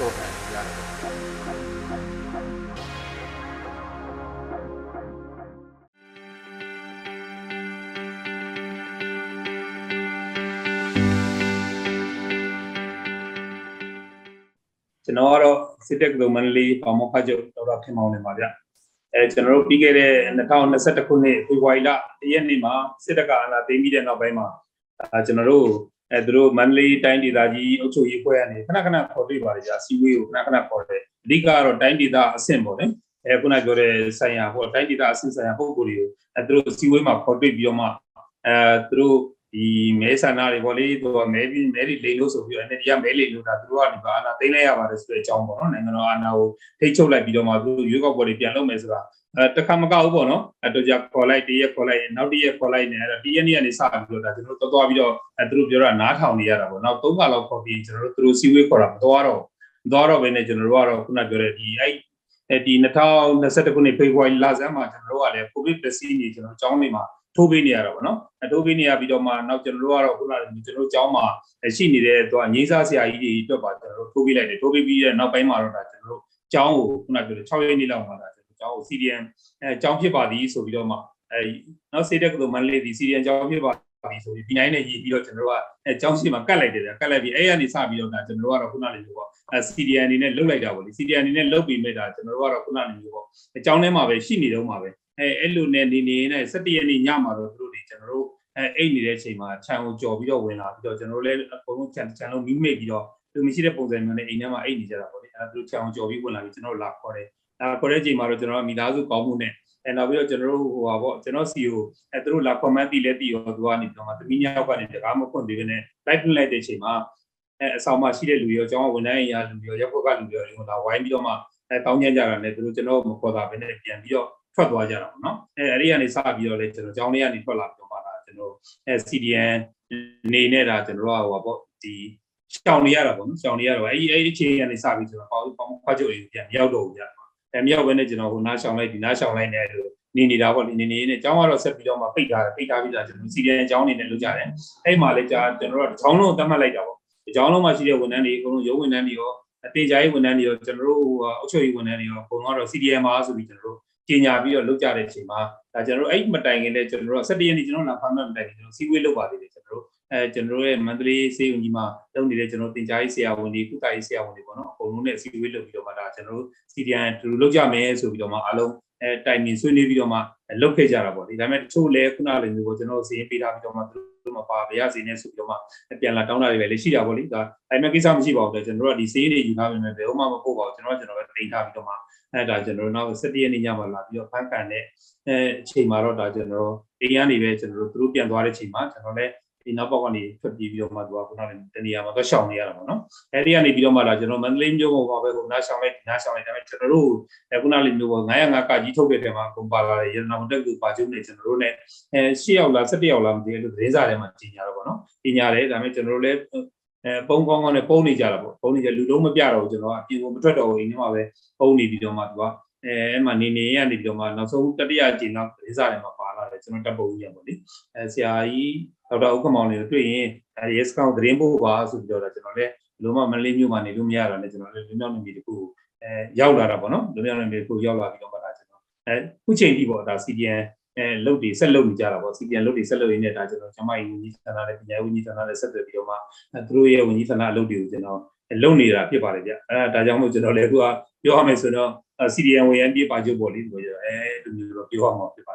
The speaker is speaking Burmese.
တော့တယ်ကြားတယ်ကျွန်တော်ကတော့စစ်တပ်ကမန္တလေးပေါမောက်ဖတ်ချုပ်ဒေါက်တာခင်မောင်နေပါဗျအဲကျွန်တော်တို့ပြီးခဲ့တဲ့2021ခုနှစ်ဖေဖော်ဝါရီလ1ရက်နေ့မှာစစ်တပ်ကအာဏာသိမ်းပြီးတဲ့နောက်ပိုင်းမှာအဲကျွန်တော်တို့ အဲသူတို့မန္တလေးတိုင်းဒေသကြီးအုပ်ချုပ်ရေးဖွဲ့ကနေခဏခဏခေါ်တွေ့ပါတယ်ကြာစီဝေးကိုခဏခဏခေါ်တယ်အဓိကကတော့တိုင်းဒေသအဆင့်ပေါ့လေအဲခုနပြောတဲ့ဆိုင်ရာဟိုတိုင်းဒေသအဆင့်ဆိုင်ရာပုံကိုယ်တွေကိုအဲသူတို့စီဝေးမှာခေါ်တွေ့ပြီးတော့မှအဲသူတို့ ဒီမဲဆန္ဒတွေပေါ့လေသူကမဲပြီးမဲတွေလိမ်လို့ဆိုပြီးတော့ NLD ကမဲလိမ်လို့ဒါသူတို့ကနေပါအာဏာသိမ်းလိုက်ရပါတယ်ဆိုတဲ့အကြောင်းပေါ့နော်နိုင်ငံတော်အာဏာကိုထိတ်ချုပ်လိုက်ပြီးတော့မှသူတို့ရွေးကောက်ပွဲတွေပြန်လုပ်မယ်ဆိုတာအဲတခါမကောက်ဘူးပေါ့နော်အဲတော့じゃခေါ်လိုက်တရက်ခေါ်လိုက်နောက်တရက်ခေါ်လိုက်နေအဲ့ဒါတရက်နေ့ကနေစပြီးတော့ဒါကျွန်တော်တို့သွားပြီးတော့အဲသူတို့ပြောတာနားထောင်နေရတာပေါ့နောက်၃ခါလောက်ခေါ်ပြီးကျွန်တော်တို့သူတို့စီဝေးခေါ်တာမသွားတော့မသွားတော့ဘဲနဲ့ကျွန်တော်တို့ကတော့ခုနပြောတဲ့ဒီအဲ့အဲဒီ2021ခုနှစ်ဖေဖော်ဝါရီလဆန်းမှာကျွန်တော်တို့ကလည်း COVID vaccine ကြီးကျွန်တော်အကြောင်းလေးမှာ ထိုးပေးနေရတာပေါ့နော်အထိုးပေးနေရပြီးတော့မှနောက်ကျွန်တော်တို့ကတော့ခုနကကျွန်တော်တို့အကြောင်းမှာရှိနေတဲ့သူကငင်းစားဆရာကြီးတွေအတွက်ပါကျွန်တော်တို့ထိုးပေးလိုက်တယ်ထိုးပေးပြီးတဲ့နောက်ပိုင်းမှာတော့ဒါကျွန်တော်တို့အကြောင်းကိုခုနကပြောတဲ့6ရက်နေ့လောက်မှာဒါကျွန်တော်အကြောင်းကို CDN အဲအကြောင်းဖြစ်ပါသည်ဆိုပြီးတော့မှအဲနောက်စေတက်ကလို့မန္တလေးဒီ CDN အကြောင်းဖြစ်ပါသည်ဆိုပြီးဒီနိုင်နဲ့ရေးပြီးတော့ကျွန်တော်တို့ကအဲအကြောင်းရှိမှကတ်လိုက်တယ်ဗျကတ်လိုက်ပြီးအဲ့ရနေစပြီးတော့ဒါကျွန်တော်တို့ကတော့ခုနလေးမျိုးပေါ့အဲ CDN အနေနဲ့လုတ်လိုက်တာပေါ့လေ CDN အနေနဲ့လုတ်ပြီးမဲ့ဒါကျွန်တော်တို့ကတော့ခုနလေးမျိုးပေါ့အကြောင်းထဲမှာပဲရှိနေတော့မှာပဲ အဲအဲ့လိုနဲ့နေနေနဲ့17ရက်နေ့ညမှာတော့သူတို့တွေကျွန်တော်တို့အဲအိတ်နေတဲ့အချိန်မှာခြံကိုကြော်ပြီးတော့ဝင်လာပြီးတော့ကျွန်တော်တို့လည်းအကုန်လုံးခြံခြံလုံးမိမိတ်ပြီးတော့သူမရှိတဲ့ပုံစံမျိုးနဲ့အိမ်ထဲမှာအိတ်နေကြတာပေါ့လေအဲသူတို့ခြံကိုကြော်ပြီးဝင်လာပြီးကျွန်တော်တို့လာခေါ်တယ်အဲခေါ်တဲ့အချိန်မှာတော့ကျွန်တော်မိသားစုကောင်းမှုနဲ့အဲနောက်ပြီးတော့ကျွန်တော်တို့ဟိုပါပေါ့ကျွန်တော်စီကိုအဲသူတို့လာ comment တီးလဲတီးရောသူကနေပြီးတော့မှသမီးညောက်ကနေတကားမဖွင့်သေးဘဲနဲ့ live ဖွင့်လိုက်တဲ့အချိန်မှာအဲအဆောင်မှာရှိတဲ့လူရောအကြောင်းဝန်ထမ်းရာလူရောရပ်ကွက်ကလူရောဒီလာဝိုင်းပြီးတော့မှအဲတောင်းကြကြတာနဲ့သူတို့ကျွန်တော်မခေါ်တာဘဲနဲ့ပြန်ပြီးတော့ ထွက်သွားကြတာပေါ့နော်အဲအဲ့ဒီကနေစပြီးတော့လေကျွန်တော်အကြောင်းလေးကနေထွက်လာပြီးတော့မှဒါကျွန်တော်အဲ CDN နေနဲ့ဒါကျွန်တော်တို့ဟိုပါပေါ့ဒီရှောင်နေရတာပေါ့နော်ရှောင်နေရတော့အဲ့ဒီအဲ့ဒီအချိန်ကနေစပြီးကျွန်တော်ပေါ့ပေါ့ခွားချုပ်ရေးပြန်မြောက်တော့ဘူးဗျအဲမြောက်ဘဲနဲ့ကျွန်တော်ဟိုနားရှောင်လိုက်ဒီနားရှောင်လိုက်နေလို့နေနေတာပေါ့နေနေနေအကြောင်းကတော့ဆက်ပြီးတော့မှပိတ်ထားတယ်ပိတ်ထားပြီးသားကျွန်တော် CDN အကြောင်းအနေနဲ့လုပ်ကြတယ်အဲ့မှာလည်းကြာကျွန်တော်တို့အကြောင်းလုံးသတ်မှတ်လိုက်တာပေါ့အကြောင်းလုံးမှာရှိတဲ့ဝန်ထမ်းတွေအကုန်လုံးရုံးဝန်ထမ်းတွေရောအတင်ကြားရေးဝန်ထမ်းတွေရောကျွန်တော်တို့အုပ်ချုပ်ရေးဝန်ထမ်းတွေရောအကုန်လုံးကတော့ CDN မှာဆိုပြီးကျွန်တော်တို့ ကြီးညာပြီးတော့လုပ်ကြတဲ့အချိန်မှာဒါကျွန်တော်တို့အဲ့မတိုင်ခင်လည်းကျွန်တော်တို့17ရက်နေ့ကျွန်တော်လာဖမ်းမှတ်မတိုင်ခင်ကျွန်တော်စီးဝေးလုပ်ပါသေးတယ်ကျွန်တော်တို့အဲကျွန်တော်တို့ရဲ့မန္တလေးစေုံကြီးမှာလုပ်နေတဲ့ကျွန်တော်တင်ကြားရေးဆရာဝန်တွေကုသရေးဆရာဝန်တွေပေါ့နော်အကုန်လုံးနဲ့စီးဝေးလုပ်ပြီးတော့မှဒါကျွန်တော်တို့ CDN တူလုပ်ကြမယ်ဆိုပြီးတော့မှအားလုံးအဲတိုင်ပင်ဆွေးနွေးပြီးတော့မှလုပ်ခဲ့ကြတာပေါ့ဒီဒါပေမဲ့တချို့လည်းခုနလိုမျိုးပေါ့ကျွန်တော်စီးရင်ပေးထားပြီးတော့မှသူတို့မပါဗျာစီနေဆိုပြီးတော့မှပြန်လာတောင်းတာတွေပဲလေရှိတာပေါ့လေဒါဒါပေမဲ့ကိစ္စမရှိပါဘူးကျွန်တော်တို့ကဒီစီးတွေယူထားပေမဲ့ဘယ်မှမပို့ပါဘူးကျွန်တော်ကကျွန်တော်ပဲတင်ထားပြီးတော့မှ အဲဒါကျွန်တော်တို့နောက်17ရက်နေ့ညမှာလာပြီးတော့ဖန်ကန်တဲ့အဲအချိန်မှာတော့ဒါကျွန်တော်တို့အိမ်ကနေပဲကျွန်တော်တို့သူတို့ပြန်သွားတဲ့အချိန်မှာကျွန်တော်လည်းဒီနောက်ပေါက်ကနေထွက်ပြေးပြီးတော့မှသူကခုနကတနေရာမှာတော့ရှောင်နေရတာပေါ့နော်အဲဒီကနေပြီးတော့မှလာကျွန်တော်မန္တလေးမြို့ပေါ်မှာပဲခုနရှောင်လိုက်ဒီနားရှောင်လိုက်ဒါပေမဲ့ကျွန်တော်တို့ခုနလေးမျိုးပေါ်905ကကြီးထုတ်တဲ့ထဲမှာကုန်ပါလာတဲ့ရတနာမတက်ကူပါကျုံနေကျွန်တော်တို့ ਨੇ အဲ10ယောက်လား17ယောက်လားမသိဘူးလို့သတင်းစာထဲမှာကြီးညာတော့ပေါ့နော်ကြီးညာတယ်ဒါပေမဲ့ကျွန်တော်တို့လည်း အဲပုံကောင်းကောင်းနဲ့ပုံနေကြတာပေါ့ပုံနေကြလူလုံးမပြတော့ဘူးကျွန်တော်ကအပြင်ကိုမထွက်တော့ဘူးအိမ်ထဲမှာပဲပုံနေပြီးတော့မှသူကအဲအဲ့မှာနေနေရနေပြီးတော့မှနောက်ဆုံးတတိယအကြိမ်လောက်သတင်းစာထဲမှာပါလာတယ်ကျွန်တော်တပ်ပုံကြီးရပေါ့လေအဲဆရာကြီးဒေါက်တာဥက္ကမောင်လေးကိုတွေ့ရင်အဲရဲစကောင်သတင်းပို့ပါဆိုပြီးတော့ကျွန်တော်လည်းလုံးဝမလေးမျိုးမှနေလို့မရတာနဲ့ကျွန်တော်လည်းလွမြောက်နေပြီတခုအဲရောက်လာတာပေါ့နော်လွမြောက်နေပြီတခုရောက်လာပြီးတော့မှဒါကျွန်တော်အဲခုချိန်ထိပေါ့ဒါ CDN အဲလုတ်တွေဆက်လုတ်နေကြတာပေါ့ CDN လုတ်တွေဆက်လုတ်ရင်းနဲ့ဒါကျွန်တော်ကျမကြီးဝန်ကြီးဌာနနဲ့ပညာရေးဝန်ကြီးဌာနနဲ့ဆက်သွယ်ပြီးတော့မှအဲသူတို့ရဲ့ဝန်ကြီးဌာနအလုပ်တွေကိုကျွန်တော်လုံနေတာဖြစ်ပါတယ်ဗျအဲဒါကြောင့်မို့ကျွန်တော်လည်းအခုကပြောရမယ်ဆိုတော့ CDN ဝင်ရန်ပြပါချုပ်ပေါ့လေဒီလိုအဲလိုမျိုးတော့ပြောရမှာဖြစ်ပါ